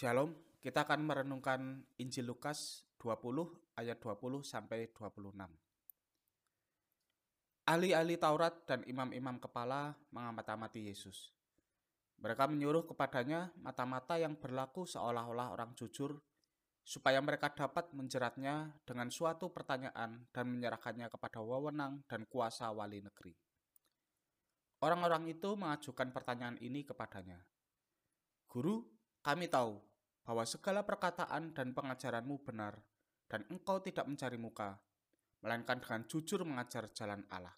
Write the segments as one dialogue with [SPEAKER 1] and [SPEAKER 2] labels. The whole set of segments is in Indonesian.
[SPEAKER 1] Shalom, kita akan merenungkan Injil Lukas 20 ayat 20 sampai 26. Ahli-ahli Taurat dan imam-imam kepala mengamati Yesus. Mereka menyuruh kepadanya mata-mata yang berlaku seolah-olah orang jujur, supaya mereka dapat menjeratnya dengan suatu pertanyaan dan menyerahkannya kepada wewenang dan kuasa wali negeri. Orang-orang itu mengajukan pertanyaan ini kepadanya. Guru, kami tahu bahwa segala perkataan dan pengajaranmu benar, dan engkau tidak mencari muka, melainkan dengan jujur mengajar jalan Allah.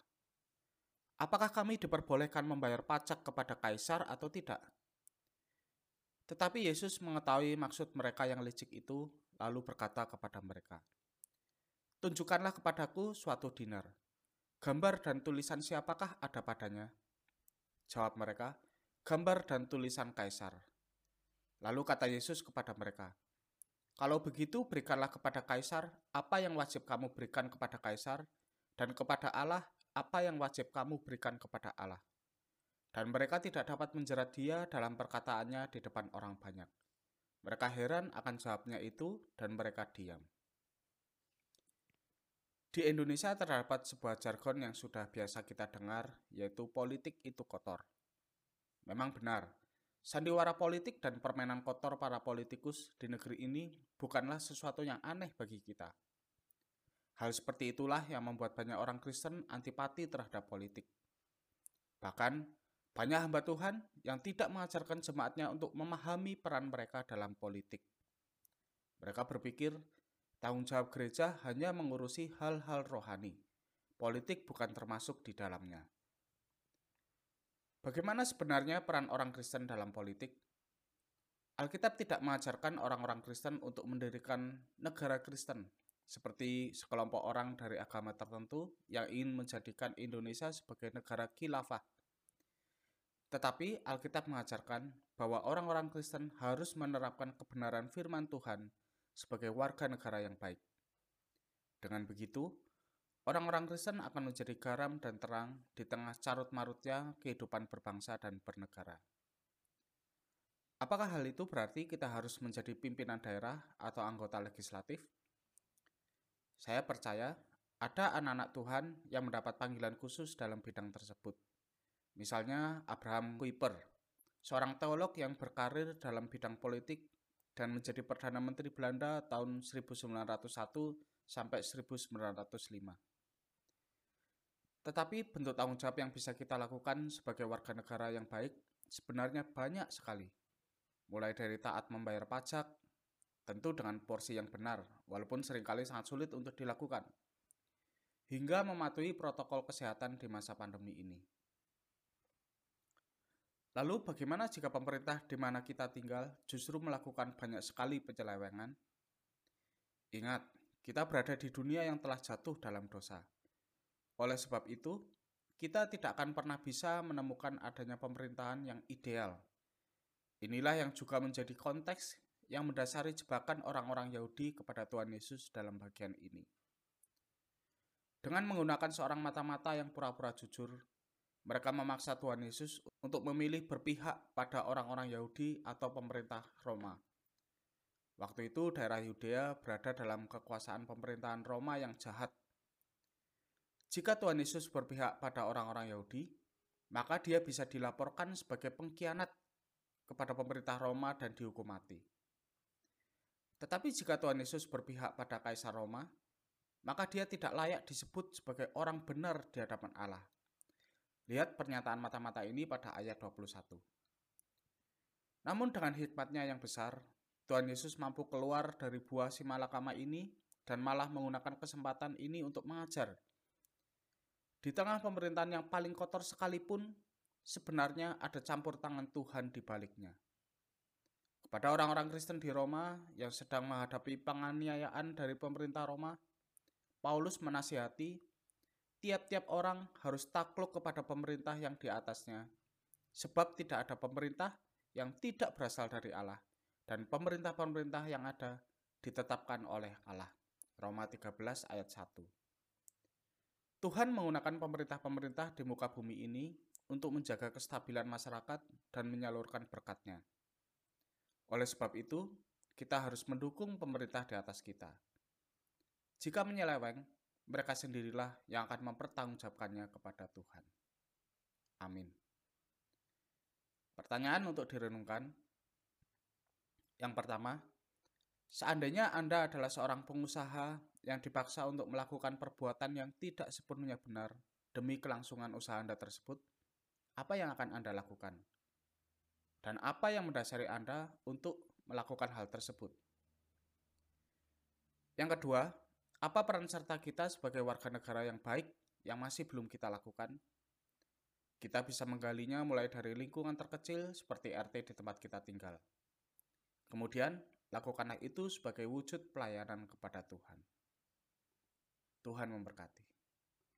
[SPEAKER 1] Apakah kami diperbolehkan membayar pajak kepada kaisar atau tidak? Tetapi Yesus mengetahui maksud mereka yang licik itu, lalu berkata kepada mereka, Tunjukkanlah kepadaku suatu dinar. Gambar dan tulisan siapakah ada padanya? Jawab mereka, gambar dan tulisan kaisar. Lalu kata Yesus kepada mereka, Kalau begitu berikanlah kepada kaisar apa yang wajib kamu berikan kepada kaisar, dan kepada Allah apa yang wajib kamu berikan kepada Allah. Dan mereka tidak dapat menjerat dia dalam perkataannya di depan orang banyak. Mereka heran akan jawabnya itu dan mereka diam. Di Indonesia terdapat sebuah jargon yang sudah biasa kita dengar, yaitu politik itu kotor. Memang benar, Sandiwara politik dan permainan kotor para politikus di negeri ini bukanlah sesuatu yang aneh bagi kita. Hal seperti itulah yang membuat banyak orang Kristen antipati terhadap politik. Bahkan, banyak hamba Tuhan yang tidak mengajarkan jemaatnya untuk memahami peran mereka dalam politik. Mereka berpikir tanggung jawab gereja hanya mengurusi hal-hal rohani. Politik bukan termasuk di dalamnya. Bagaimana sebenarnya peran orang Kristen dalam politik? Alkitab tidak mengajarkan orang-orang Kristen untuk mendirikan negara Kristen, seperti sekelompok orang dari agama tertentu yang ingin menjadikan Indonesia sebagai negara khilafah. Tetapi Alkitab mengajarkan bahwa orang-orang Kristen harus menerapkan kebenaran firman Tuhan sebagai warga negara yang baik. Dengan begitu, Orang-orang Kristen akan menjadi garam dan terang di tengah carut-marutnya kehidupan berbangsa dan bernegara. Apakah hal itu berarti kita harus menjadi pimpinan daerah atau anggota legislatif? Saya percaya ada anak-anak Tuhan yang mendapat panggilan khusus dalam bidang tersebut. Misalnya Abraham Kuyper, seorang teolog yang berkarir dalam bidang politik dan menjadi Perdana Menteri Belanda tahun 1901 sampai 1905. Tetapi bentuk tanggung jawab yang bisa kita lakukan sebagai warga negara yang baik sebenarnya banyak sekali. Mulai dari taat membayar pajak, tentu dengan porsi yang benar, walaupun sering kali sangat sulit untuk dilakukan. Hingga mematuhi protokol kesehatan di masa pandemi ini. Lalu bagaimana jika pemerintah di mana kita tinggal justru melakukan banyak sekali penyelewengan? Ingat, kita berada di dunia yang telah jatuh dalam dosa. Oleh sebab itu, kita tidak akan pernah bisa menemukan adanya pemerintahan yang ideal. Inilah yang juga menjadi konteks yang mendasari jebakan orang-orang Yahudi kepada Tuhan Yesus dalam bagian ini. Dengan menggunakan seorang mata-mata yang pura-pura jujur, mereka memaksa Tuhan Yesus untuk memilih berpihak pada orang-orang Yahudi atau pemerintah Roma. Waktu itu daerah Yudea berada dalam kekuasaan pemerintahan Roma yang jahat jika Tuhan Yesus berpihak pada orang-orang Yahudi, maka dia bisa dilaporkan sebagai pengkhianat kepada pemerintah Roma dan dihukum mati. Tetapi jika Tuhan Yesus berpihak pada Kaisar Roma, maka dia tidak layak disebut sebagai orang benar di hadapan Allah. Lihat pernyataan mata-mata ini pada ayat 21. Namun dengan hikmatnya yang besar, Tuhan Yesus mampu keluar dari buah si malakama ini dan malah menggunakan kesempatan ini untuk mengajar di tengah pemerintahan yang paling kotor sekalipun, sebenarnya ada campur tangan Tuhan di baliknya. Kepada orang-orang Kristen di Roma yang sedang menghadapi penganiayaan dari pemerintah Roma, Paulus menasihati tiap-tiap orang harus takluk kepada pemerintah yang di atasnya, sebab tidak ada pemerintah yang tidak berasal dari Allah, dan pemerintah-pemerintah yang ada ditetapkan oleh Allah. Roma 13 ayat 1 Tuhan menggunakan pemerintah-pemerintah di muka bumi ini untuk menjaga kestabilan masyarakat dan menyalurkan berkatnya. Oleh sebab itu, kita harus mendukung pemerintah di atas kita. Jika menyeleweng, mereka sendirilah yang akan mempertanggungjawabkannya kepada Tuhan. Amin. Pertanyaan untuk direnungkan. Yang pertama, seandainya Anda adalah seorang pengusaha yang dipaksa untuk melakukan perbuatan yang tidak sepenuhnya benar demi kelangsungan usaha Anda tersebut, apa yang akan Anda lakukan? Dan apa yang mendasari Anda untuk melakukan hal tersebut? Yang kedua, apa peran serta kita sebagai warga negara yang baik yang masih belum kita lakukan? Kita bisa menggalinya mulai dari lingkungan terkecil seperti RT di tempat kita tinggal. Kemudian, lakukanlah itu sebagai wujud pelayanan kepada Tuhan. Tuhan memberkati.